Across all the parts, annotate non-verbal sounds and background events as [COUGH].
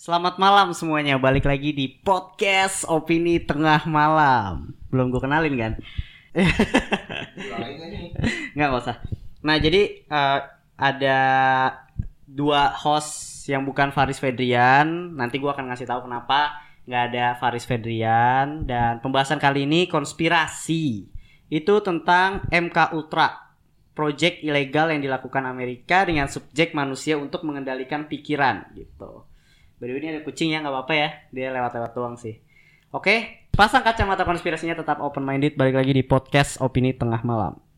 Selamat malam semuanya, balik lagi di podcast Opini Tengah Malam. Belum gue kenalin kan? [LAUGHS] Nggak usah. Nah jadi eh, ada dua host yang bukan Faris Fedrian. Nanti gue akan ngasih tahu kenapa nggak ada Faris Fedrian. Dan pembahasan kali ini konspirasi. Itu tentang MK Ultra, project ilegal yang dilakukan Amerika dengan subjek manusia untuk mengendalikan pikiran gitu. Way, ini ada kucing ya nggak apa-apa ya, dia lewat-lewat doang sih. Oke, pasang kacamata konspirasinya tetap open minded. Balik lagi di podcast Opini Tengah Malam.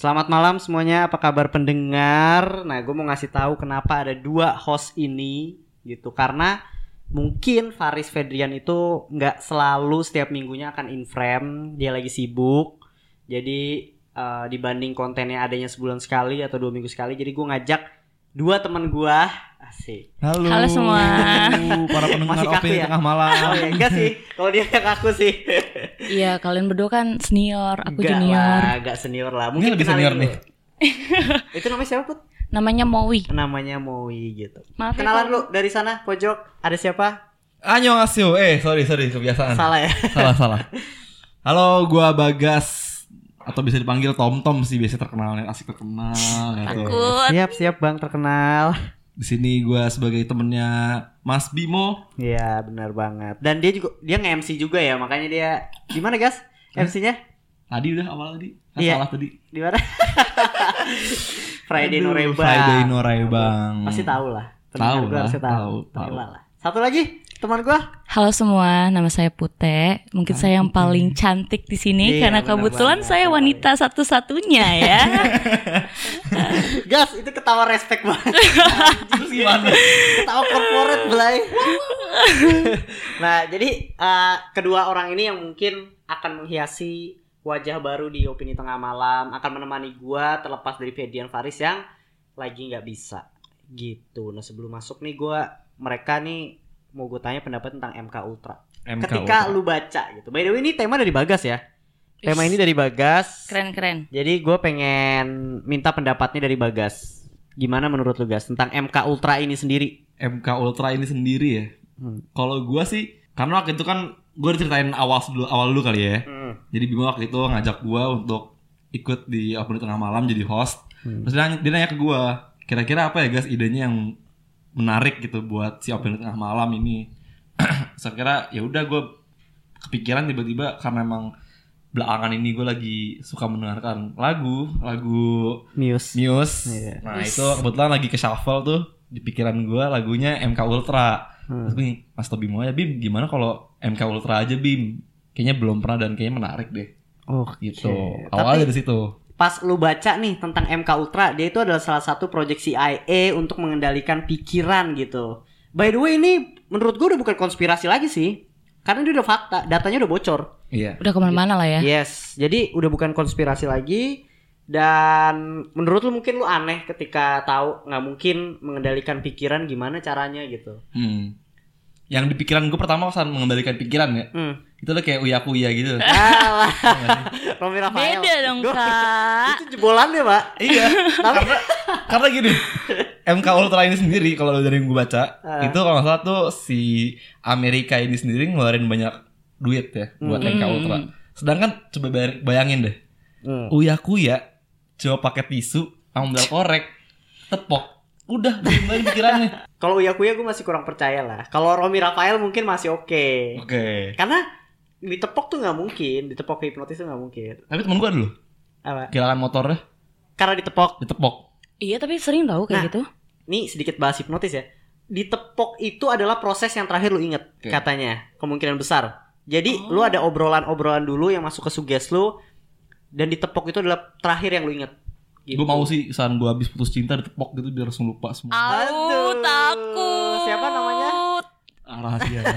Selamat malam semuanya, apa kabar pendengar? Nah, gue mau ngasih tahu kenapa ada dua host ini gitu karena mungkin Faris Fedrian itu nggak selalu setiap minggunya akan in frame, dia lagi sibuk. Jadi eh, dibanding kontennya adanya sebulan sekali atau dua minggu sekali, jadi gue ngajak dua teman gue, asik. Halo. Halo semua. Para pendengar Masih kaku ya? tengah malam. Oh ya enggak sih, kalau dia yang aku sih. Iya, kalian berdua kan senior, aku Enggak junior. lah, enggak senior lah. Mungkin lebih senior dulu. nih. [LAUGHS] itu namanya siapa put? Namanya Mowi. Namanya Mowi gitu. Maaf ya, Kenalan kalau- lu dari sana pojok ada siapa? Annyeonghaseyo. Eh, sorry sorry kebiasaan. Salah ya. salah salah. [LAUGHS] Halo, gua Bagas atau bisa dipanggil Tom Tom sih biasa terkenal yang asik terkenal gitu. Takut. Siap siap bang terkenal. Di sini gua sebagai temennya Mas Bimo. Iya benar banget. Dan dia juga dia nge-MC juga ya makanya dia gimana gas? MC-nya Tadi udah awal tadi. Kan Iya. Salah tadi. di mana? [LAUGHS] Friday Aduh, Norebang. Friday Norebang. Pasti tahu lah. Tahu lah, tahu, tahu. lah. Satu lagi teman gua. Halo semua, nama saya Pute. Mungkin saya yang paling cantik di sini Iya, karena bener kebetulan banget. saya wanita satu-satunya ya. [LAUGHS] Gas itu ketawa respect banget. [LAUGHS] Gimana? ketawa corporate belai. [LAUGHS] nah, jadi eh, kedua orang ini yang mungkin akan menghiasi wajah baru di opini tengah malam akan menemani gua terlepas dari Fedian Faris yang lagi nggak bisa gitu. Nah sebelum masuk nih gua mereka nih mau gue tanya pendapat tentang MK Ultra. MK Ketika Ultra. lu baca gitu. By the way ini tema dari Bagas ya. Tema ini dari Bagas. Keren-keren. Jadi gue pengen minta pendapatnya dari Bagas. Gimana menurut lu Gas tentang MK Ultra ini sendiri? MK Ultra ini sendiri ya. Hmm. Kalau gua sih karena waktu itu kan gue ceritain awal dulu awal dulu kali ya. Hmm. Jadi Bimo waktu itu ngajak gua untuk ikut di Opini Tengah Malam jadi host. Hmm. Terus dia nanya, dia nanya ke gua, kira-kira apa ya guys idenya yang menarik gitu buat si Opini Tengah Malam ini. [CLEARS THROAT] Saya kira ya udah gua kepikiran tiba-tiba karena emang belakangan ini gue lagi suka mendengarkan lagu, lagu Muse. Muse. Iya. Nah itu kebetulan lagi ke shuffle tuh di pikiran gua lagunya MK Ultra. Hmm. Terus gue Mas Tobi mau ya Bim gimana kalau MK Ultra aja Bim? Kayaknya belum pernah dan kayaknya menarik deh Oh gitu. Tapi Awalnya dari situ. Pas lu baca nih tentang MK Ultra, dia itu adalah salah satu proyek CIA untuk mengendalikan pikiran gitu. By the way ini menurut gue udah bukan konspirasi lagi sih. Karena dia udah fakta, datanya udah bocor. Iya. Udah ke mana-mana lah ya. Yes, jadi udah bukan konspirasi lagi. Dan menurut lu mungkin lu aneh ketika tahu nggak mungkin mengendalikan pikiran gimana caranya gitu. Hmm. Yang di pikiran gue pertama saat mengembalikan pikiran ya. Hmm. Itu lo kayak uya kuya gitu. [LAUGHS] Romi Rafael. Beda dong, Gua- Kak. Itu jebolannya, Pak. iya. [LAUGHS] Karena karena gini MK Ultra ini sendiri kalau dari yang gue baca Ah. itu kalau nggak salah tuh si Amerika ini sendiri ngeluarin banyak duit ya buat MK Ultra. Sedangkan coba bayangin deh, Hmm. Uya Kuya coba pakai tisu modal korek, tepok, udah balik pikirannya. [LAUGHS] Kalau Uya Kuya gue masih kurang percaya lah. Kalau Romi Rafael mungkin masih oke. Oke. Karena ditepok tuh nggak mungkin, ditepok hipnotis tuh nggak mungkin. Tapi temen gue dulu, Apa? kehilangan motornya Karena ditepok. ditepok. Iya, tapi sering tahu kayak Nah. gitu. Nih sedikit bahas hipnotis ya. Ditepok itu adalah proses yang terakhir lu inget Oke. katanya, kemungkinan besar. Jadi lu ada obrolan-obrolan dulu yang masuk ke suges lu dan ditepok itu adalah terakhir yang lu inget. Gitu. Gue mau sih saat gue habis putus cinta ditepok gitu biar langsung lupa semua. Aduh. Takut. Siapa namanya? Ah, rahasia. [LAUGHS]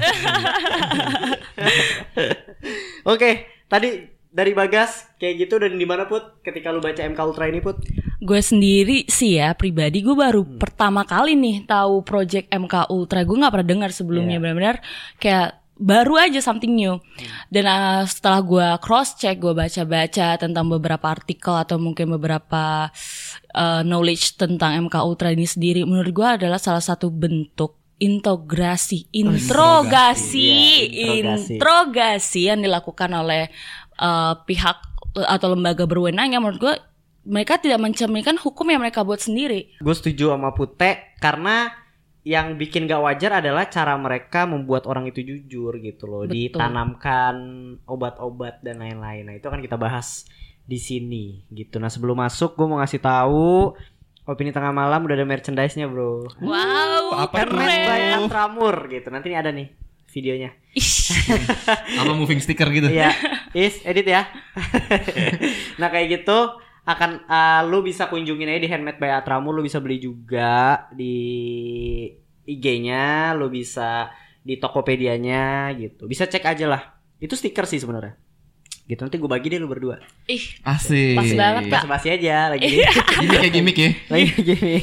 Oke, tadi dari Bagas kayak gitu dan di mana put ketika lu baca MK Ultra ini put? Gue sendiri sih ya pribadi gue baru Hmm. pertama kali nih tahu project MK Ultra. Gue nggak pernah dengar sebelumnya Iya. benar-benar kayak baru aja something new. Dan uh, setelah gue cross check, gue baca-baca tentang beberapa artikel atau mungkin beberapa uh, knowledge tentang MK Ultra ini sendiri, menurut gue adalah salah satu bentuk integrasi, interogasi, Iya, interogasi. interogasi yang dilakukan oleh uh, pihak uh, atau lembaga berwenang yang menurut gue mereka tidak mencerminkan hukum yang mereka buat sendiri. Gue setuju sama Pute karena yang bikin gak wajar adalah cara mereka membuat orang itu jujur gitu loh, Betul. ditanamkan obat-obat dan lain-lain. Nah itu akan kita bahas di sini gitu. Nah sebelum masuk gue mau ngasih tahu opini tengah malam udah ada merchandise-nya bro. Wow, apa? Handmade by keren. Antramur gitu. Nanti ini ada nih videonya. Ish. Apa moving sticker gitu? Iya, is edit ya. [LAUGHS] nah kayak gitu akan eh, lu bisa kunjungin aja di Handmade by Atramu, lu bisa beli juga di IG-nya, lu bisa di Tokopedia-nya gitu. Bisa cek aja lah. Itu stiker sih sebenarnya. Gitu nanti gue bagi deh lu berdua. Ih, Asik. Pas banget, Kak. Basa-basi aja lagi. [LAUGHS] Gimik ya gimmick ya. lagi gini.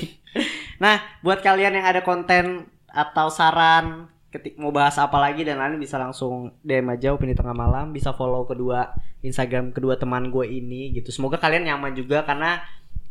Nah, buat kalian yang ada konten atau saran ketik mau bahas apa lagi dan lain bisa langsung DM aja opini tengah malam, bisa follow kedua Instagram kedua teman gue ini gitu. Semoga kalian nyaman juga karena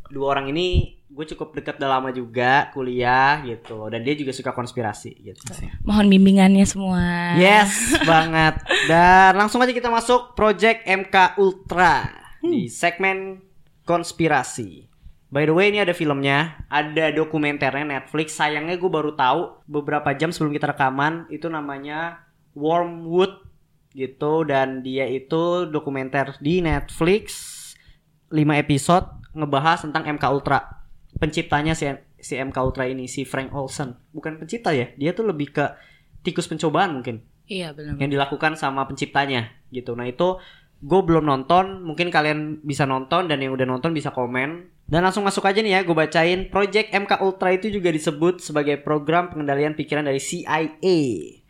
dua orang ini gue cukup dekat udah lama juga kuliah gitu dan dia juga suka konspirasi gitu. mohon bimbingannya semua. Yes, banget. Dan langsung aja kita masuk Project MK Ultra di segmen konspirasi. By the way ini ada filmnya, ada dokumenternya Netflix. Sayangnya gue baru tahu beberapa jam sebelum kita rekaman itu namanya Wormwood gitu dan dia itu dokumenter di Netflix 5 episode ngebahas tentang MK Ultra. Penciptanya si si MK Ultra ini si Frank Olsen. Bukan pencipta ya, dia tuh lebih ke tikus pencobaan mungkin Iya benar. yang dilakukan sama penciptanya gitu. Nah itu gue belum nonton, mungkin kalian bisa nonton dan yang udah nonton bisa komen. Dan langsung masuk aja nih ya, gue bacain. Project MK Ultra itu juga disebut sebagai program pengendalian pikiran dari CIA.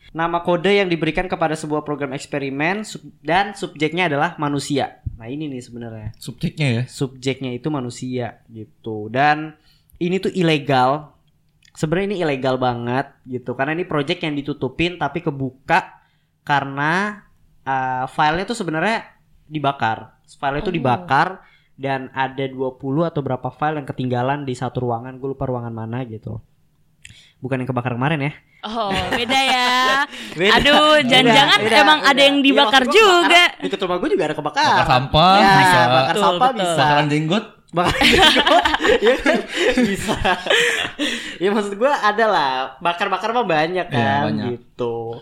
Nama kode yang diberikan kepada sebuah program eksperimen sub- dan subjeknya adalah manusia. Nah ini nih sebenarnya Subjeknya ya. subjeknya itu manusia gitu dan ini tuh ilegal sebenarnya ini ilegal banget gitu karena ini project yang ditutupin tapi kebuka karena uh, filenya tuh sebenarnya dibakar filenya tuh Oh. dibakar dan ada 20 atau berapa file yang ketinggalan di satu ruangan gue lupa ruangan mana gitu bukan yang kebakar kemarin ya Oh, beda ya. [LAUGHS] Beda. Aduh, jangan-jangan emang beda. ada yang dibakar gua juga. Di rumah gue juga ada kebakaran. Bakar sampah, ya, bisa. Bakar Betul, sampah betul. bisa. Bakaran jenggot. bakar [LAUGHS] jenggot ya kan bisa ya maksud gue ada lah bakar-bakar mah banyak Iya, kan banyak. gitu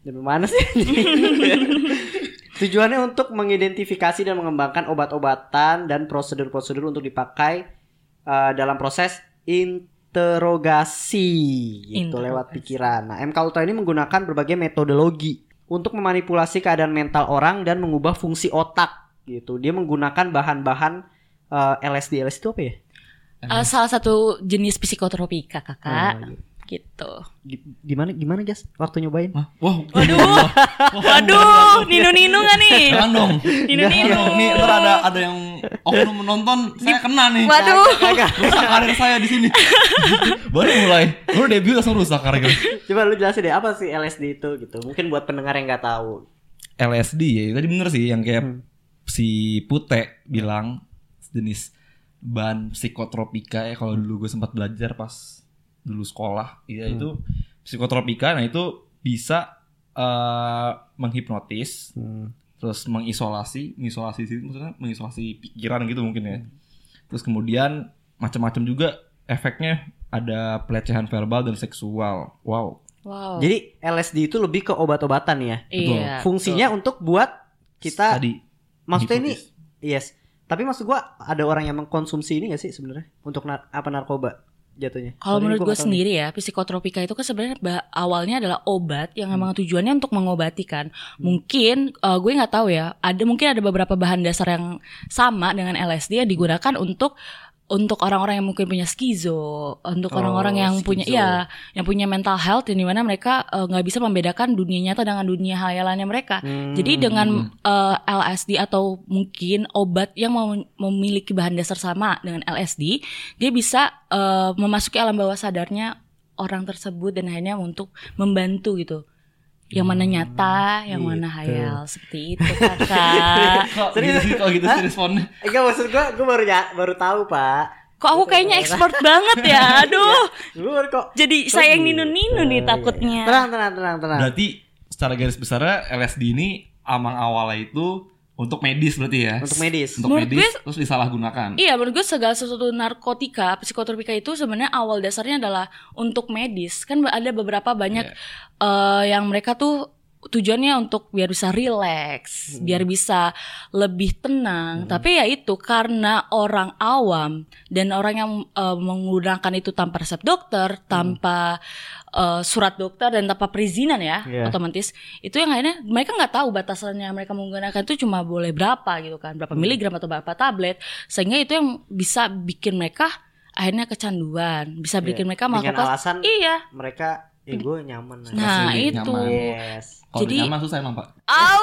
dari mana sih [LAUGHS] tujuannya untuk mengidentifikasi dan mengembangkan obat-obatan dan prosedur-prosedur untuk dipakai uh, dalam proses interogasi gitu lewat Interogasi. pikiran nah MK Ultra ini menggunakan berbagai metodologi untuk memanipulasi keadaan mental orang dan mengubah fungsi otak gitu dia menggunakan bahan-bahan uh, LSD LSD itu apa ya? Eh, salah satu jenis psikotropika, Kakak. Oh, Gitu. Gi- Gimana gimana Jas? Waktu nyobain? Hah? Wah, Waduh. [LAUGHS] Waduh, ninu-ninu gak nih? Jangan dong. Ninu-ninu. Dong. Nih ntar ada ada yang oknum menonton, saya kena nih. Waduh. Rusak karir saya di sini. [LAUGHS] Baru mulai, baru debut langsung rusak karir. Coba lu jelasin deh apa sih LSD itu gitu. Mungkin buat pendengar yang nggak tahu. LSD ya, tadi bener sih yang kayak Hmm. si Pute bilang jenis bahan psikotropika ya kalau dulu gue sempat belajar pas dulu sekolah ya Hmm. itu psikotropika nah itu bisa eh, menghipnotis terus mengisolasi mengisolasi sih maksudnya mengisolasi pikiran gitu mungkin ya terus kemudian macam-macam juga efeknya ada pelecehan verbal dan seksual wow Wow. Jadi LSD itu lebih ke obat-obatan ya. iya. Fungsinya untuk buat kita tadi maksudnya ini hipnotis. yes. Tapi maksud gua ada orang yang mengkonsumsi ini gak sih sebenarnya untuk nar- apa narkoba jatuhnya? Kalau menurut gue tahu nih. sendiri ya, psikotropika itu kan sebenarnya awalnya adalah obat yang memang tujuannya untuk mengobati kan. Mungkin eh, gue nggak tahu ya, ada mungkin ada beberapa bahan dasar yang sama dengan LSD yang digunakan untuk untuk orang-orang yang mungkin punya skizo, untuk Oh, orang-orang yang punya skizo. ya, yang punya mental health di mana mereka eh, nggak bisa membedakan dunia nyata dengan dunia hayalannya mereka. Hmm. Jadi dengan eh, LSD atau mungkin obat yang mem- memiliki bahan dasar sama dengan LSD, dia bisa eh, memasuki alam bawah sadarnya orang tersebut dan akhirnya untuk membantu gitu. Yang mana nyata, yang mana gitu. hayal seperti itu [LAUGHS] kakak. Kok Serius? gitu sih kok gitu sih responnya? Enggak maksud gua, gua baru ya, baru tahu pak. Kok aku kayaknya expert banget ya, [LAUGHS] aduh. Gua baru kok. Jadi saya yang gitu. ninu-ninu nih Iya, takutnya. iya. Tenang, tenang, tenang, tenang. Berarti secara garis besarnya LSD ini amang awalnya itu untuk medis berarti ya? Untuk medis. Untuk Menurut medis gue- terus disalahgunakan. Iya, menurut gue segala sesuatu narkotika, psikotropika itu sebenarnya awal dasarnya adalah untuk medis. Kan ada beberapa banyak eh, yang mereka tuh tujuannya untuk biar bisa relax, biar bisa lebih tenang. Tapi ya itu karena orang awam dan orang yang eh, menggunakan itu tanpa resep dokter, tanpa eh, surat dokter dan tanpa perizinan ya, Iya. otomatis itu yang akhirnya mereka nggak tahu batasannya mereka menggunakan itu cuma boleh berapa gitu kan, berapa miligram atau berapa tablet, sehingga itu yang bisa bikin mereka akhirnya kecanduan, bisa bikin mereka Dengan melakukan alasan iya. mereka, ya gue nyaman. Nah, Pasti itu. nyaman. Yes. Jadi- nyaman susah emang pak. Au,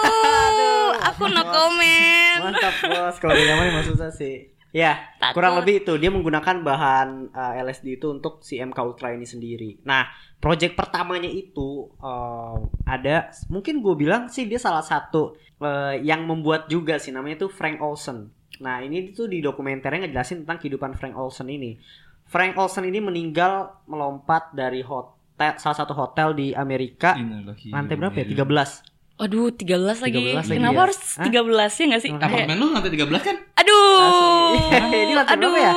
aku no comment. Mantap bos, kalau nyaman emang susah sih. Ya, Takut. kurang lebih itu dia menggunakan bahan uh, LSD itu untuk si MK Ultra ini sendiri. Nah, project pertamanya itu uh, ada, mungkin gue bilang sih dia salah satu uh, yang membuat juga sih namanya itu Frank Olsen. Nah, ini tuh di dokumenternya ngejelasin tentang kehidupan Frank Olsen ini. Frank Olsen ini meninggal melompat dari hotel salah satu hotel di Amerika. Lantai berapa ya? wa inna 13. Waduh, 13 lagi. 13 lagi Kenapa ya? harus Hah? 13 ya gak sih? Apartemen lu lantai 13 kan? Aduh. Ini lantai aduh. berapa ya?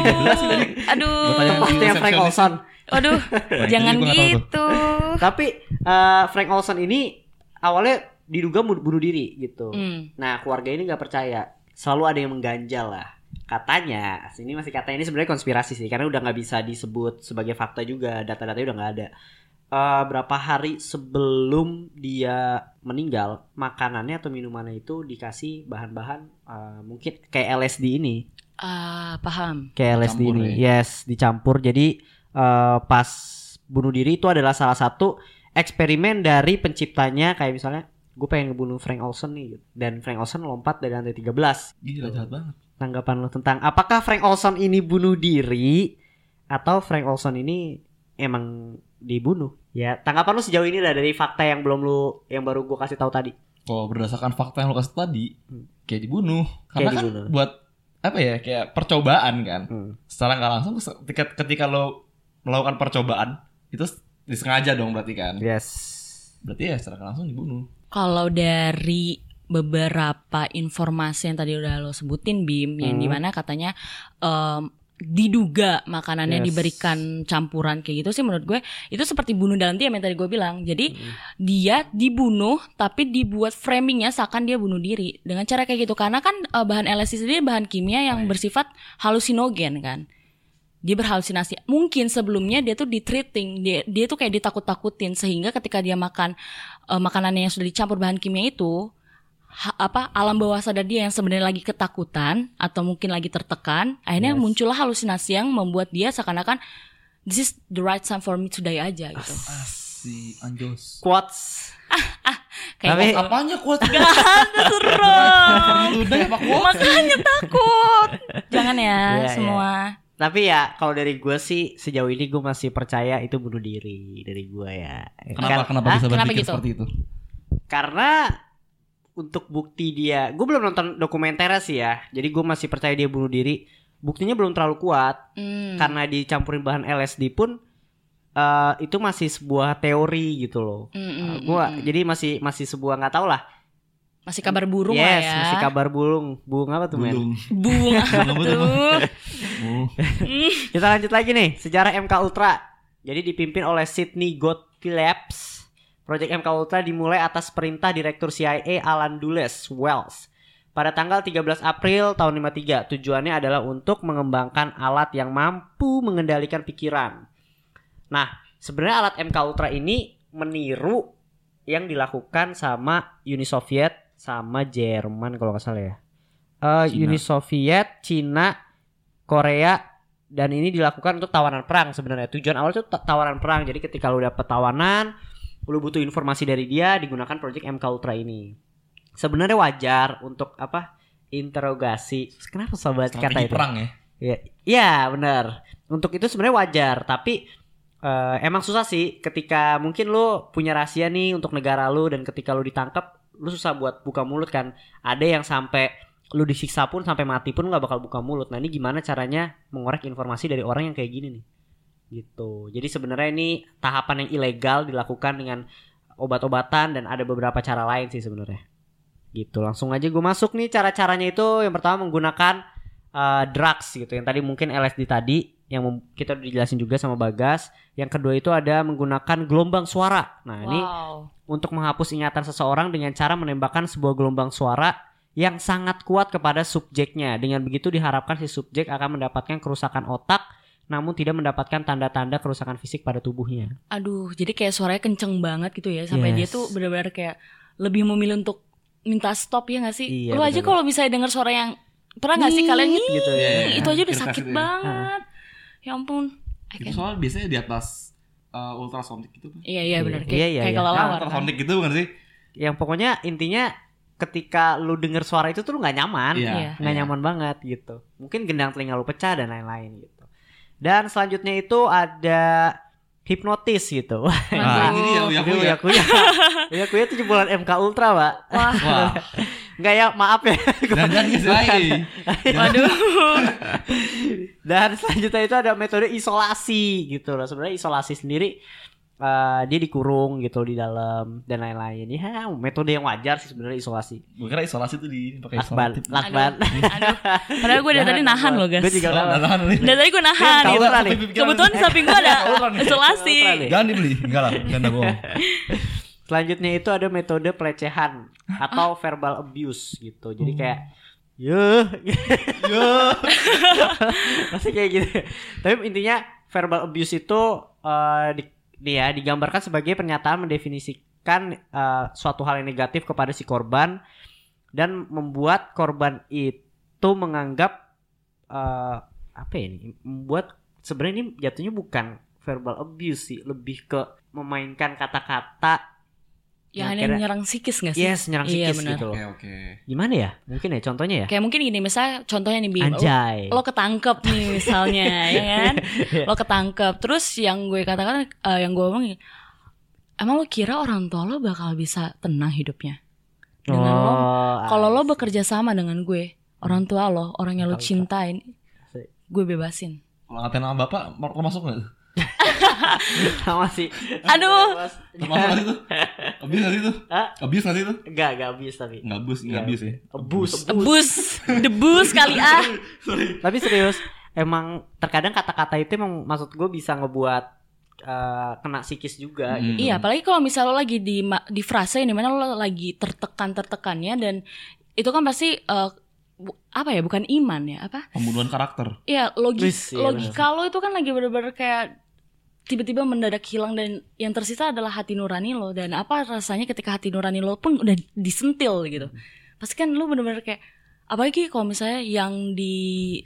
13 sih tadi. Aduh. Tempatnya Frank resepsionis. Olsen. Waduh, [LAUGHS] jangan nggak gitu. Tapi eh, Frank Olsen ini awalnya diduga bunuh diri gitu. Hmm. Nah keluarga ini nggak percaya. Selalu ada yang mengganjal lah. Katanya, ini masih katanya ini sebenarnya konspirasi sih karena udah nggak bisa disebut sebagai fakta juga. Data-datanya udah nggak ada. Eh, berapa hari sebelum dia meninggal, makanannya atau minumannya itu dikasih bahan-bahan eh, mungkin kayak LSD ini. Ah, paham. kayak LSD Dicampur ini. ya? Yes, dicampur. Jadi eh, pas bunuh diri itu adalah salah satu eksperimen dari penciptanya kayak misalnya gue pengen ngebunuh Frank Olsen nih gitu. dan Frank Olsen lompat dari lantai 13. Gila jahat banget. Tanggapan lo tentang apakah Frank Olsen ini bunuh diri atau Frank Olsen ini emang dibunuh? Ya, tanggapan lu sejauh ini lah dari fakta yang belum lu yang baru gue kasih tahu tadi. Kalau berdasarkan fakta yang lo kasih tadi, Hmm. kayak dibunuh. Kayak Karena kan dibunuh. buat apa ya? Kayak percobaan kan. Hmm. Secara nggak langsung ketika, ketika lo melakukan percobaan itu disengaja dong berarti kan. Yes. Berarti ya secara nggak langsung dibunuh. Kalau dari beberapa informasi yang tadi udah lo sebutin Bim yang Hmm. di mana katanya em, diduga makanannya Yes. diberikan campuran kayak gitu sih menurut gue. Itu seperti bunuh dalam diam yang tadi gue bilang. Jadi Hmm. dia dibunuh tapi dibuat framingnya seakan dia bunuh diri. Dengan cara kayak gitu. Karena kan eh, bahan LSD sendiri bahan kimia yang bersifat halusinogen kan. Dia berhalusinasi. Mungkin sebelumnya dia tuh di treating dia dia tuh kayak ditakut-takutin. Sehingga ketika dia makan eh, makanannya yang sudah dicampur bahan kimia itu ha- apa alam bawah sadar dia yang sebenarnya lagi ketakutan atau mungkin lagi tertekan akhirnya Yes. muncullah halusinasi yang membuat dia seakan-akan this is the right time for me to die aja gitu Si anjos. Quotes. kayak Tapi- gitu. Apanya kuat? Gak [LAUGHS] ada serem Udah apa kuat? makanya takut jangan ya Iya, iya. semua Tapi ya kalau dari gue sih sejauh ini gue masih percaya itu bunuh diri dari gue ya. Kenapa? Kan- kenapa Hah? bisa Kenapa berpikir gitu? seperti itu? Karena untuk bukti dia, gue belum nonton dokumenternya sih ya. Jadi gue masih percaya dia bunuh diri. Buktinya belum terlalu kuat Hmm. karena dicampurin bahan LSD pun eh, itu masih sebuah teori gitu loh. Hmm, hmm, Eh, hmm, gua hmm. jadi masih masih sebuah nggak tahu lah. masih kabar burung yes, lah ya masih kabar burung. Burung apa tuh men? [LAUGHS] Tuh Oh. Kita lanjut lagi nih, sejarah MK Ultra. Jadi dipimpin oleh Sidney Gottliebs. Proyek MK Ultra dimulai atas perintah Direktur CIA Alan Dulles Wells. Pada tanggal 13 April tahun 53, tujuannya adalah untuk mengembangkan alat yang mampu mengendalikan pikiran. Nah, sebenarnya alat MK Ultra ini meniru yang dilakukan sama Uni Soviet sama Jerman kalau nggak salah ya. Cina. Uni Soviet, Cina, Korea dan ini dilakukan untuk tawanan perang sebenarnya. Tujuan awal itu ta- tawanan perang. Jadi ketika lu dapet tawanan, lu butuh informasi dari dia digunakan project MK Ultra ini. Sebenarnya wajar untuk apa? Interogasi. Kenapa sobat kata Strategi itu? perang ya. Iya, iya benar. Untuk itu sebenarnya wajar, tapi eh, emang susah sih ketika mungkin lu punya rahasia nih untuk negara lu dan ketika lu ditangkap, lu susah buat buka mulut kan. Ada yang sampai lu disiksa pun sampai mati pun nggak bakal buka mulut. Nah ini gimana caranya mengorek informasi dari orang yang kayak gini nih? Gitu. Jadi sebenarnya ini tahapan yang ilegal dilakukan dengan obat-obatan dan ada beberapa cara lain sih sebenarnya. Gitu. Langsung aja gue masuk nih cara-caranya itu yang pertama menggunakan uh, drugs gitu yang tadi mungkin LSD tadi yang kita udah dijelasin juga sama Bagas. Yang kedua itu ada menggunakan gelombang suara. Nah, ini Wow. untuk menghapus ingatan seseorang dengan cara menembakkan sebuah gelombang suara yang sangat kuat kepada subjeknya. Dengan begitu diharapkan si subjek akan mendapatkan kerusakan otak namun tidak mendapatkan tanda-tanda kerusakan fisik pada tubuhnya. Aduh, jadi kayak suaranya kenceng banget gitu ya sampai dia Yes. tuh benar-benar kayak lebih memilih untuk minta stop ya gak sih? Iya, Lu aja kalau misalnya dengar suara yang pernah gak sih kalian Nyit gitu ya. Iya, iya. itu aja udah Irritas sakit itu ya. banget. Ya ampun. Itu soalnya biasanya di atas uh, ultrasonic gitu kan. Iya iya benar Iya, kayak iya, kayak iya. kelelawar. Nah, kan. ultrasonic gitu bukan sih? Yang pokoknya intinya ketika lu denger suara itu tuh lu nggak nyaman. Iya. nggak nyaman banget gitu. Mungkin gendang telinga lu pecah dan lain-lain gitu. Dan selanjutnya itu ada hipnotis gitu. Nah, ini dia Aduh. Uya Kuya. ya kuya. Ya kuya tujuh bulan MK Ultra, Pak. Wah, Wah, Enggak ya, maaf ya. waduh. Dan selanjutnya itu ada metode isolasi gitu loh. Sebenarnya isolasi sendiri eh, dia dikurung gitu di dalam dan lain-lain. Ya, metode yang wajar sih sebenarnya isolasi. Gue kira isolasi tuh di pakai Lakban, lakban. Aduh. Padahal gue dari tadi nahan loh guys. Gue juga Oh, nahan. Dari tadi gue nahan gitu. Kebetulan di samping gue ada isolasi. Jangan dibeli, enggak lah, jangan bohong. Selanjutnya itu ada metode pelecehan atau verbal abuse gitu. Hmm. Jadi kayak Yuh, Ya. [LAUGHS] masih kayak gitu. Tapi intinya verbal abuse itu eh, di, dia digambarkan sebagai pernyataan mendefinisikan eh, suatu hal yang negatif kepada si korban dan membuat korban itu menganggap eh, apa ya ini? Membuat sebenarnya ini jatuhnya bukan verbal abuse sih, lebih ke memainkan kata-kata Yang Nah, ada yang kira- menyerang psikis gak sih? Yes, nyerang Iya, psikis benar. gitu loh. Oke, oke. Gimana ya? Mungkin ya contohnya ya. Kayak mungkin gini misalnya contohnya nih Bim, lo, Anjay. lo ketangkep nih misalnya [LAUGHS] ya kan lo ketangkep terus yang gue katakan eh, yang gue omongin emang lo kira orang tua lo bakal bisa tenang hidupnya dengan lo Oh, kalau lo I see. bekerja sama dengan gue orang tua lo orang yang lo cintain gue bebasin Kalau ngatain sama bapak, mau lo masuk nggak? [LAUGHS] sama sih. Aduh. Termasuk tuh? [LAUGHS] Abis nggak sih tuh? Hah? Abis nggak sih tuh? Enggak, enggak habis tapi. Nggak abus, nggak abis ya. Abus. debus [LAUGHS] debus kali ah Tapi serius, emang terkadang kata-kata itu emang maksud gue bisa ngebuat eh, kena psikis juga Hmm. gitu. iya apalagi kalau misal lo lagi di di frase ini mana lo lagi tertekan tertekannya dan itu kan pasti bu- apa ya bukan iman ya apa Pembunuhan karakter. Iya, logi Wis, iya logika lo itu kan lagi bener-bener kayak tiba-tiba mendadak hilang dan yang tersisa adalah hati nurani lo dan apa rasanya ketika hati nurani lo pun udah disentil gitu. Pasti kan lo bener-bener kayak apalagi kalau misalnya yang di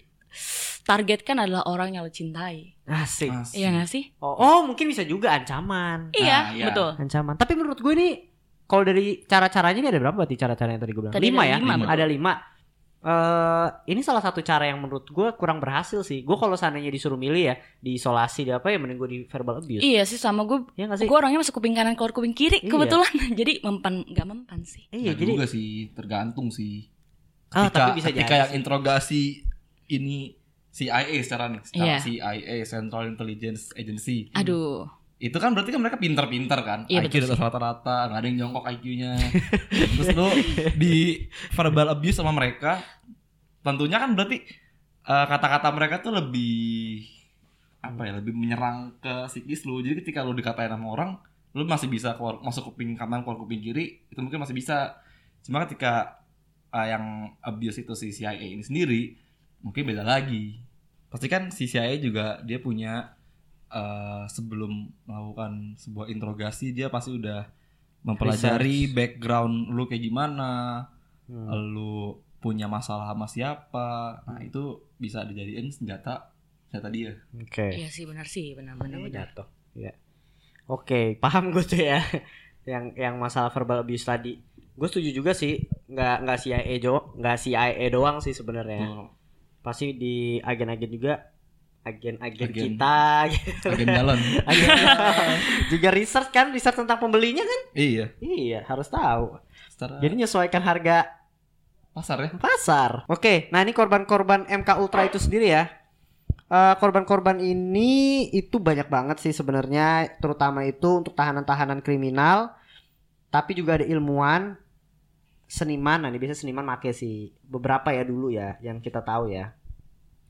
targetkan adalah orang yang lo cintai. Asik. Asik. Iya gak sih? Oh, oh, mungkin bisa juga ancaman. Iya, iya. betul. Ancaman. Tapi menurut gue ini kalau dari cara-caranya ini ada berapa berarti cara-cara yang tadi gue bilang? Tadi lima ada ya? lima, betul. ada lima. Eh, ini salah satu cara yang menurut gue kurang berhasil sih. Gue kalau seandainya disuruh milih ya, diisolasi di apa ya, mending gue di verbal abuse. Iya sih sama gue. Iya nggak sih? Gue orangnya masuk kuping kanan keluar kuping kiri Iya. kebetulan. [LAUGHS] Jadi mempan nggak mempan sih. Iya, Nggak jadi juga sih, tergantung sih. Ah, Ketika, tapi bisa ketika jadi yang sih. interogasi ini CIA secara nih, secara Iya. CIA Central Intelligence Agency. Aduh. Itu kan berarti kan mereka pintar-pintar kan. Iya, IQ di atas rata-rata, nggak ada yang nyongkok IQ-nya. [LAUGHS] Terus lu di verbal abuse sama mereka, tentunya kan berarti eh, kata-kata mereka tuh lebih apa ya, lebih menyerang ke psikis lu. Jadi ketika lu dikatain sama orang, lu masih bisa keluar masuk kuping kanan, keluar kuping kiri, itu mungkin masih bisa. Cuma ketika eh, yang abuse itu si CIA ini sendiri, mungkin beda lagi. Pasti kan si CIA juga dia punya eh, sebelum melakukan sebuah interogasi dia pasti udah mempelajari background lu kayak gimana, Hmm. lu punya masalah sama siapa. Nah, itu bisa dijadiin senjata senjata dia. Oke. Iya sih benar sih benar benar Ini benar. jatuh. Iya. Oke, paham gue tuh ya. [LAUGHS] yang yang masalah verbal abuse tadi. Gue setuju juga sih, nggak nggak CIA jo, nggak CIA doang sih sebenarnya. Tuh, Pasti di agen-agen juga agen-agen Agen. kita gitu. Agen galon. [LAUGHS] Agen juga research kan, research tentang pembelinya kan? iya. Iya, harus tahu. Secara Jadi menyesuaikan harga pasar ya. pasar. Oke, nah ini korban-korban MK Ultra itu sendiri ya. Eh, korban-korban ini itu banyak banget sih sebenarnya, terutama itu untuk tahanan-tahanan kriminal, tapi juga ada ilmuwan, seniman. Nah, ini biasa seniman make sih beberapa ya dulu ya, yang kita tahu ya.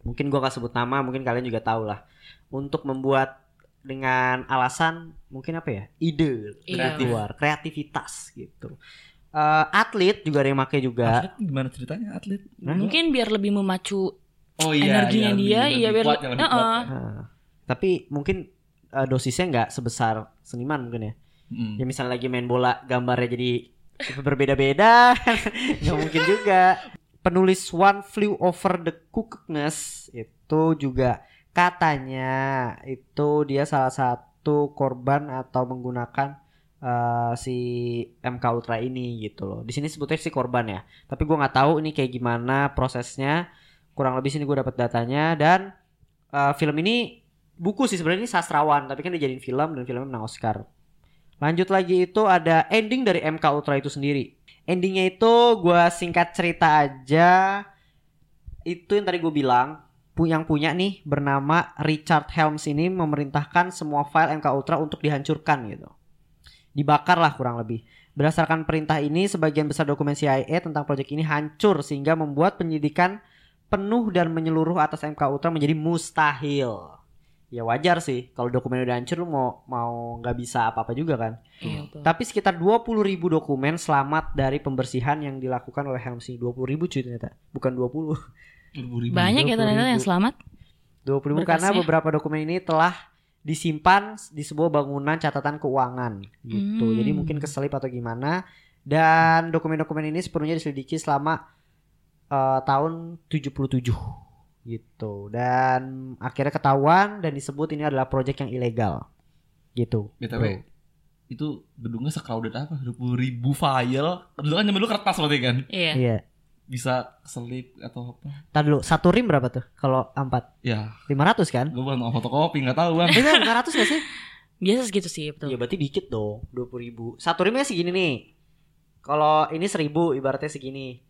Mungkin gua gak sebut nama, mungkin kalian juga tahu lah. Untuk membuat dengan alasan mungkin apa ya ide Iya. keluar kreativitas gitu Eh, atlet juga ada yang make juga Atlet gimana ceritanya atlet? Mungkin biar lebih memacu Oh energinya dia, iya, biar- kuat, yang lebih kuat ya. Nah, tapi mungkin eh, dosisnya nggak sebesar seniman mungkin ya. Mm. Ya misalnya lagi main bola gambarnya jadi [LAUGHS] berbeda-beda, [LAUGHS] nggak mungkin juga. Penulis One Flew Over the Cuckoo's Nest itu juga katanya itu dia salah satu korban atau menggunakan eh, si MK Ultra ini gitu loh. Di sini sebutnya si korban ya. Tapi gua nggak tahu ini kayak gimana prosesnya. Kurang lebih sini gue dapat datanya dan eh, film ini buku sih sebenarnya ini sastrawan tapi kan dijadiin film dan filmnya menang Oscar. Lanjut lagi itu ada ending dari MK Ultra itu sendiri. Endingnya itu gua singkat cerita aja. Itu yang tadi gue bilang yang punya nih bernama Richard Helms ini memerintahkan semua file MK Ultra untuk dihancurkan gitu. Dibakar lah kurang lebih. Berdasarkan perintah ini, sebagian besar dokumen CIA tentang proyek ini hancur sehingga membuat penyidikan penuh dan menyeluruh atas MK Ultra menjadi mustahil. Ya wajar sih kalau dokumen udah hancur lu mau mau nggak bisa apa-apa juga kan. Iya, betul. Tapi sekitar 20.000 ribu dokumen selamat dari pembersihan yang dilakukan oleh Helms ini. 20 ribu cuy ternyata, bukan 20. Ribu-ribu. Banyak ya 20.000. ternyata yang selamat. 20 ribu karena beberapa dokumen ini telah disimpan di sebuah bangunan catatan keuangan gitu. Hmm. Jadi mungkin keselip atau gimana. Dan dokumen-dokumen ini sepenuhnya diselidiki selama eh, tahun 77 gitu. Dan akhirnya ketahuan dan disebut ini adalah proyek yang ilegal. Gitu. BTW itu gedungnya secrowded apa? 20 ribu file. Dulu kan dulu kertas berarti kan. Iya. Iya. Bisa selip atau apa? Tadi dulu, satu rim berapa tuh? Kalau A4? Ya, 500 kan? gue bukan mau fotokopi nggak tahu bang. Itu 500 gak sih? [LAUGHS] Biasa segitu sih, betul. Ya berarti dikit dong, 20 ribu. Satu rimnya segini nih. Kalau ini 1000 ibaratnya segini.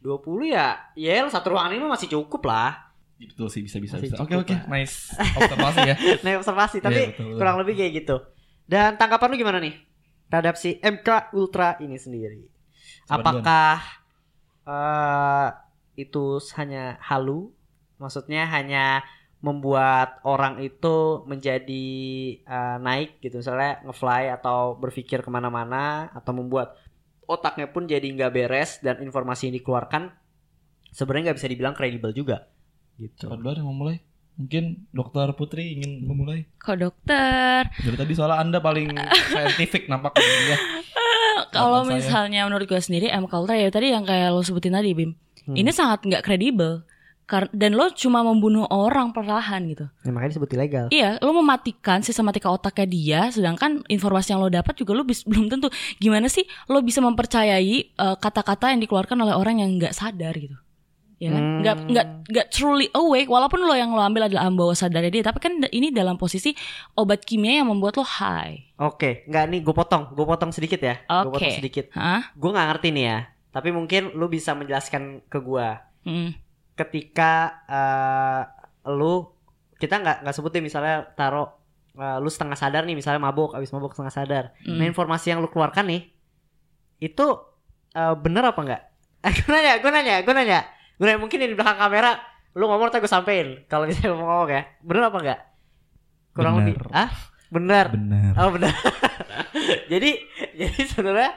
20 ya, ya satu ruangan ini masih cukup lah. Betul sih bisa bisa. Bisa. Oke oke, lah. nice observasi ya. [LAUGHS] Nah observasi, tapi Iya, betul, betul. kurang lebih kayak gitu. Dan tanggapan lu gimana nih? Terhadap si MK Ultra ini sendiri. Coba Apakah eh itu hanya halu? Maksudnya hanya membuat orang itu menjadi eh, naik gitu misalnya ngefly atau berpikir ke mana-mana atau membuat otaknya pun jadi nggak beres dan informasi yang dikeluarkan sebenarnya nggak bisa dibilang kredibel juga gitu. Coba dulu yang mau mulai. Mungkin dokter Putri ingin memulai. Kok dokter? Dari tadi soalnya anda paling [LAUGHS] scientific nampak ya. Kalau misalnya menurut gue sendiri MK Ultra ya tadi yang kayak lo sebutin tadi Bim. Hmm. Ini sangat nggak kredibel. Dan lo cuma membunuh orang perlahan gitu. Ya, makanya disebut ilegal. Iya, lo mematikan sistematika otaknya dia, sedangkan informasi yang lo dapat juga lo bis- [LAUGHS] belum tentu. Gimana sih lo bisa mempercayai eh, kata-kata yang dikeluarkan oleh orang yang nggak sadar gitu? Ya kan? Hmm. Nggak nggak nggak truly awake, walaupun lo yang lo ambil adalah bawah sadarnya dia, tapi kan ini dalam posisi obat kimia yang membuat lo high. Oke, nggak nih gue potong, gue potong sedikit ya, gue Oke. potong sedikit. Hah? Gue nggak ngerti nih ya, tapi mungkin lu bisa menjelaskan ke gue. Hmm. Ketika eh, lu kita nggak nggak sebutin misalnya taruh eh, lu setengah sadar nih, misalnya mabuk, abis mabuk setengah sadar. Hmm. Nah informasi yang lu keluarkan nih, itu eh, bener apa enggak? [LAUGHS] gue nanya, gue nanya, gue nanya. Gue nanya mungkin di belakang kamera lu ngomong ntar gue sampein. Kalau misalnya lu mau ngomong ya, bener apa enggak? Kurang Bener. lebih, ah? Bener. Benar. Oh benar. [LAUGHS] jadi jadi sebenarnya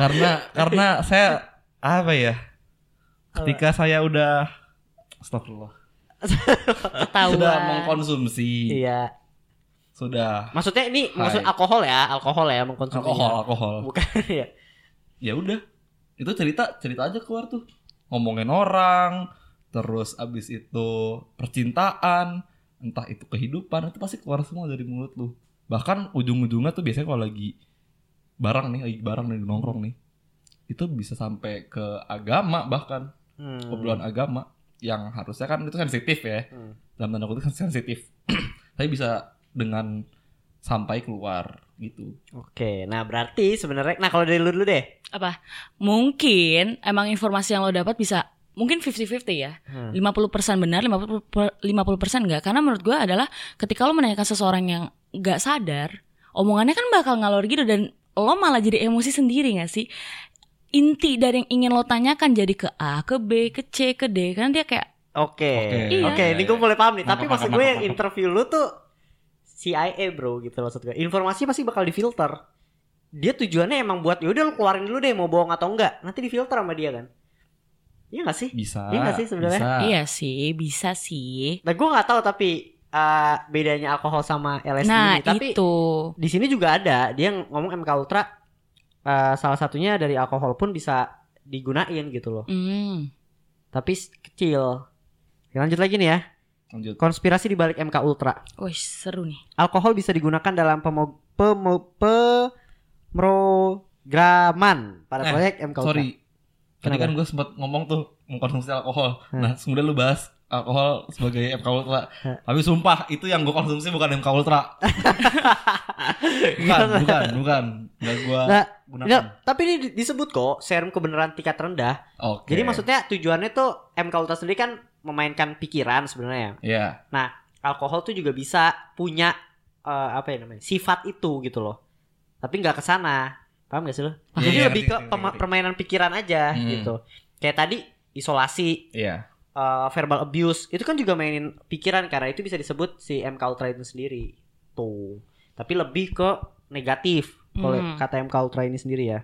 karena karena saya [LAUGHS] apa ya? Ketika saya udah Astagfirullah. Ketahuan. Sudah mengkonsumsi. iya. Sudah Maksudnya ini Hai. maksud alkohol ya, alkohol ya mengkonsumsi. alkohol, alkohol. Bukan [LAUGHS] ya. Ya udah. Itu cerita cerita aja keluar tuh. ngomongin orang, terus abis itu percintaan, entah itu kehidupan, itu pasti keluar semua dari mulut lu. Bahkan ujung-ujungnya tuh biasanya kalau lagi bareng nih, lagi bareng nih nongkrong nih, itu bisa sampai ke agama bahkan Hmm. obrolan agama yang harusnya kan itu sensitif ya Hmm. dalam tanda kutip kan sensitif [CLEARS THROAT] tapi bisa dengan sampai keluar gitu Oke, nah berarti sebenarnya, nah kalau dari lu dulu deh. Apa? Mungkin emang informasi yang lo dapat bisa mungkin 50-50 ya. Hmm. 50% benar, 50% per- 50% enggak. Karena menurut gue adalah ketika lo menanyakan seseorang yang enggak sadar, omongannya kan bakal ngalor gitu dan lo malah jadi emosi sendiri gak sih? Inti dari yang ingin lo tanyakan jadi ke A, ke B, ke C, ke D. Kan dia kayak Oke, Oke. oke, Iya. ini gue boleh paham nih. Tapi maksud gue yang [LAUGHS] interview lu tuh CIA bro gitu maksud gue. Informasi pasti bakal difilter. Dia tujuannya emang buat yaudah lu keluarin dulu deh mau bohong atau enggak. Nanti difilter sama dia kan. Iya gak sih? bisa Iya nggak sih sebenarnya? bisa. iya sih, bisa sih. Nah gue nggak tahu tapi uh, bedanya alkohol sama LSD Nah, ini. Tapi itu. di sini juga ada dia ngomong MK Ultra uh, salah satunya dari alkohol pun bisa digunain gitu loh. Hmm. Tapi kecil. Ya, lanjut lagi nih ya. lanjut Konspirasi di balik MK Ultra. Wih, seru nih. Alkohol bisa digunakan dalam pemo, pemo, pemrograman pada Eh, proyek MK Ultra. sorry tadi kan gue sempat ngomong tuh mengkonsumsi alkohol Hmm. nah kemudian lu bahas alkohol sebagai MK Ultra tapi sumpah itu yang gue konsumsi bukan MK Ultra [LAUGHS] bukan bukan bukan nggak gue Nah, gunakan tapi ini di- disebut kok serum kebenaran tingkat rendah. oke Jadi maksudnya tujuannya tuh MK Ultra sendiri kan memainkan pikiran sebenarnya. ya Alkohol tuh juga bisa punya eh, apa ya namanya? sifat itu gitu loh. Tapi nggak ke sana. Paham gak sih lo? Paham. Jadi Iya, lebih ngerti, ke ngerti, ngerti. permainan pikiran aja Hmm. gitu. Kayak tadi isolasi, iya eh, verbal abuse itu kan juga mainin pikiran karena itu bisa disebut si MK Ultra itu sendiri. Tuh. Tapi lebih ke negatif kalau Hmm. kata MK Ultra ini sendiri ya.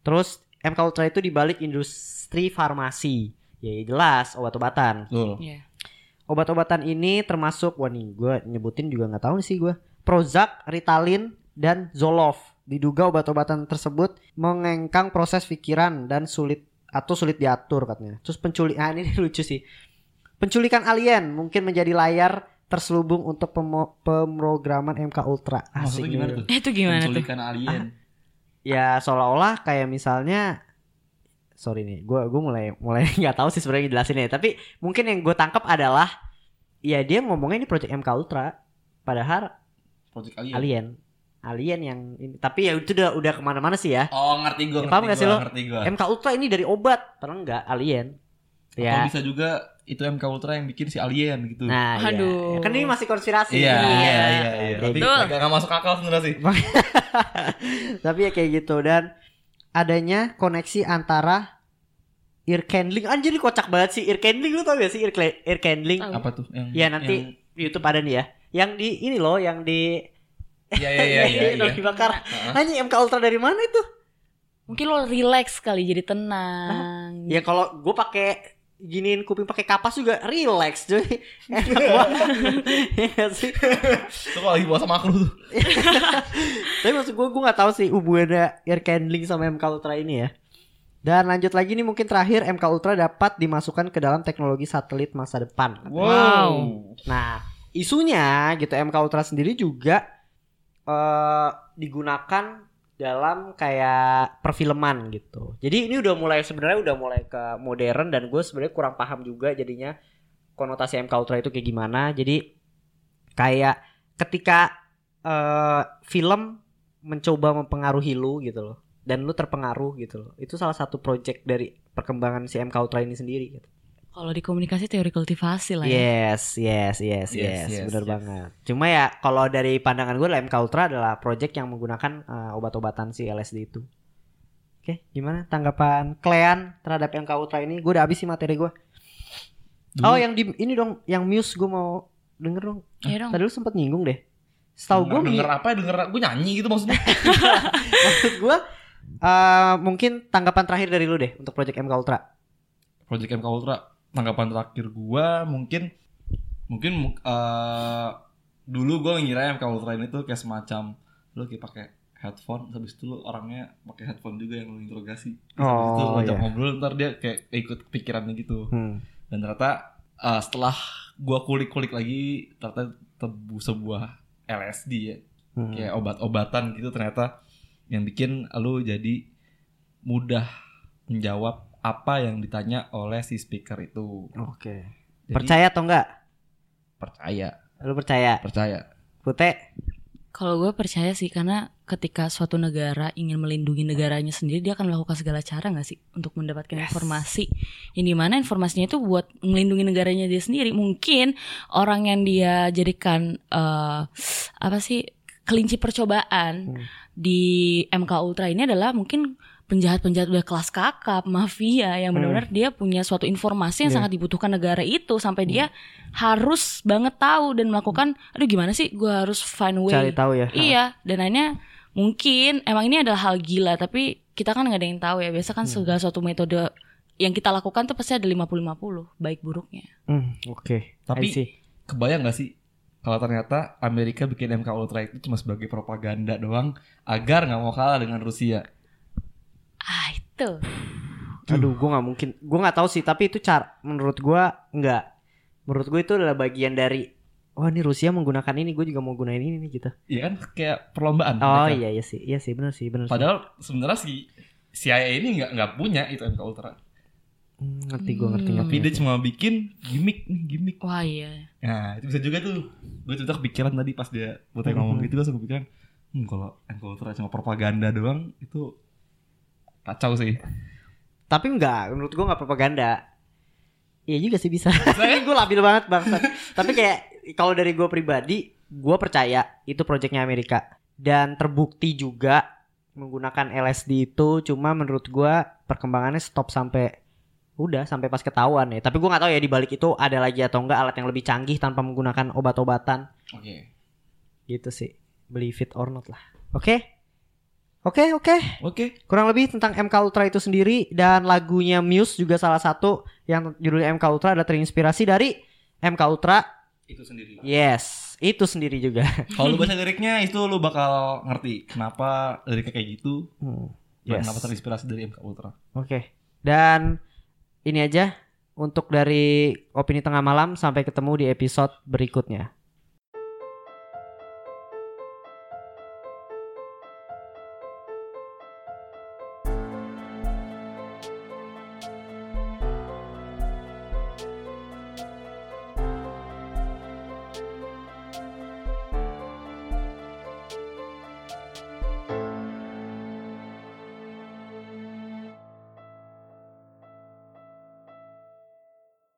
Terus MK Ultra itu dibalik industri farmasi. Ya jelas obat-obatan. betul Iya. Obat-obatan ini termasuk wah nih gue nyebutin juga nggak tahu sih gue. Prozac, Ritalin, dan Zoloft. Diduga obat-obatan tersebut mengengkang proses pikiran dan sulit atau sulit diatur katanya. Terus penculik, ah ini [LAUGHS] lucu sih. Penculikan alien mungkin menjadi layar terselubung untuk pemo- pemrograman MK Ultra. maksudnya Asik gimana tuh Eh, Itu gimana tuh? penculikan alien Ya seolah-olah kayak misalnya sorry nih, gue gue mulai mulai [LAUGHS] nggak tahu sih sebenarnya jelasinnya. Tapi mungkin yang gue tangkap adalah ya dia ngomongnya ini project MK Ultra, padahal project alien alien, alien yang ini. Tapi ya itu udah udah ke mana-mana sih ya. oh ngerti gue Ya, paham nggak sih lo? ngerti gue MK Ultra ini dari obat, padahal enggak alien. atau Ya. bisa juga itu MK Ultra yang bikin si alien gitu Nah, iya. Aduh. kan ini masih konspirasi. iya Iya. iya iya iya tapi Betul. agak nggak masuk akal sebenarnya sih [LAUGHS] Tapi ya kayak gitu dan adanya koneksi antara ear candling anjir ini kocak banget sih ear candling lu tau gak sih ear, ear candling apa tuh yang ya nanti yang- YouTube ada nih ya yang di ini loh yang di iya iya iya [LAUGHS] iya, yang iya. Heeh. hanya MK Ultra dari mana itu? Mungkin lo relax kali jadi tenang. ya kalau gue pakai giniin kuping pakai kapas juga relax cuy. [LAUGHS] Enak banget. [LAUGHS] Ya nggak sih. Itu kalau lagi puasa makruh tuh. Tapi maksud gue gue nggak tahu sih hubungannya ear candling sama MK Ultra ini ya. Dan lanjut lagi nih mungkin terakhir MK Ultra dapat dimasukkan ke dalam teknologi satelit masa depan. Wow. Nah, isunya gitu MK Ultra sendiri juga eh digunakan dalam kayak perfilman gitu. Jadi ini udah mulai sebenarnya udah mulai ke modern dan gue sebenarnya kurang paham juga jadinya konotasi MK Ultra itu kayak gimana. Jadi kayak ketika eh film mencoba mempengaruhi lu gitu loh dan lu terpengaruh gitu loh. Itu salah satu project dari perkembangan si MK Ultra ini sendiri gitu. Kalau di komunikasi teori kultivasi lah ya. Yes, yes, yes, yes, Yes, yes, bener yes. banget. Cuma ya kalau dari pandangan gue MK Ultra adalah project yang menggunakan eh, obat-obatan si LSD itu. Oke, gimana tanggapan Klean terhadap MK Ultra ini? Gue udah habis sih materi gue. Oh, yang di ini dong, yang Muse gue mau denger dong. Iya dong. Tadi lu sempet nyinggung deh. Setahu gue denger, apa ya denger gue nyanyi gitu maksudnya [LAUGHS] maksud gue eh, mungkin tanggapan terakhir dari lu deh untuk project MK Ultra. Project MK Ultra tanggapan terakhir gua mungkin mungkin eh dulu gua ngira MK Ultra ini tuh kayak semacam lu kayak pakai headphone habis itu lu orangnya pakai headphone juga yang lu interogasi Oh, habis itu ngajak iya. ngobrol ntar dia kayak ikut pikirannya gitu Hmm. dan ternyata uh, setelah gua kulik-kulik lagi ternyata tebu sebuah LSD ya Hmm. kayak obat-obatan gitu ternyata yang bikin lu jadi mudah menjawab apa yang ditanya oleh si speaker itu Oke. Jadi, Percaya atau enggak? percaya Lu percaya? percaya Pute? Kalau gue percaya sih karena ketika suatu negara ingin melindungi negaranya sendiri dia akan melakukan segala cara nggak sih untuk mendapatkan informasi yang di mana informasinya itu buat melindungi negaranya dia sendiri mungkin orang yang dia jadikan eh, apa sih kelinci percobaan Hmm. di MK Ultra ini adalah mungkin penjahat-penjahat udah kelas kakap mafia yang benar-benar dia punya suatu informasi yang Iya. sangat dibutuhkan negara itu sampai dia harus banget tahu dan melakukan aduh gimana sih gue harus find way Cari tahu ya. Iya, dan akhirnya mungkin emang ini adalah hal gila, tapi kita kan nggak ada yang tahu ya. Biasa kan segala suatu metode yang kita lakukan tuh pasti ada 50-50, baik buruknya. Hmm, Oke. Tapi- I see. kebayang gak sih kalau ternyata Amerika bikin MK Ultra itu cuma sebagai propaganda doang agar nggak mau kalah dengan Rusia Ah, itu. [SIGHS] Aduh, gue nggak mungkin. Gue nggak tahu sih. Tapi itu cara. Menurut gue nggak. Menurut gue itu adalah bagian dari. Wah ini Rusia menggunakan ini. Gue juga mau gunain ini nih gitu. Iya kan kayak perlombaan Oh mereka. iya iya sih. Iya sih benar sih benar. sih. Padahal sebenarnya si CIA ini nggak nggak punya itu MK Ultra. Hmm, ngerti gue ngerti Hmm. ngerti. Tapi dia cuma bikin gimmick nih gimmick. Wah iya. Nah itu bisa juga tuh. Gue tuh kepikiran tadi pas dia Putih ngomong gitu gue langsung kepikiran. Hmm, kalau MK Ultra cuma propaganda doang itu kacau sih. Tapi enggak. Menurut gue nggak propaganda. Iya juga sih bisa. [LAUGHS] gue labil banget bangsat. Tapi kayak kalau dari gue pribadi, gue percaya itu proyeknya Amerika dan terbukti juga menggunakan LSD itu. Cuma menurut gue perkembangannya stop sampai udah sampai pas ketahuan ya. Tapi gue nggak tahu ya di balik itu ada lagi atau enggak alat yang lebih canggih tanpa menggunakan obat-obatan Oke. gitu sih. Believe it or not lah. Oke. Oke, oke. Oke. Kurang lebih tentang MK Ultra itu sendiri dan lagunya Muse juga salah satu yang judulnya MK Ultra ada terinspirasi dari MK Ultra. Itu sendiri. Yes, itu sendiri juga. [LAUGHS] Kalau lu baca liriknya itu lu bakal ngerti kenapa liriknya kayak gitu Hmm, Yes. kenapa terinspirasi dari MK Ultra. Oke. Dan ini aja untuk dari opini tengah malam sampai ketemu di episode berikutnya.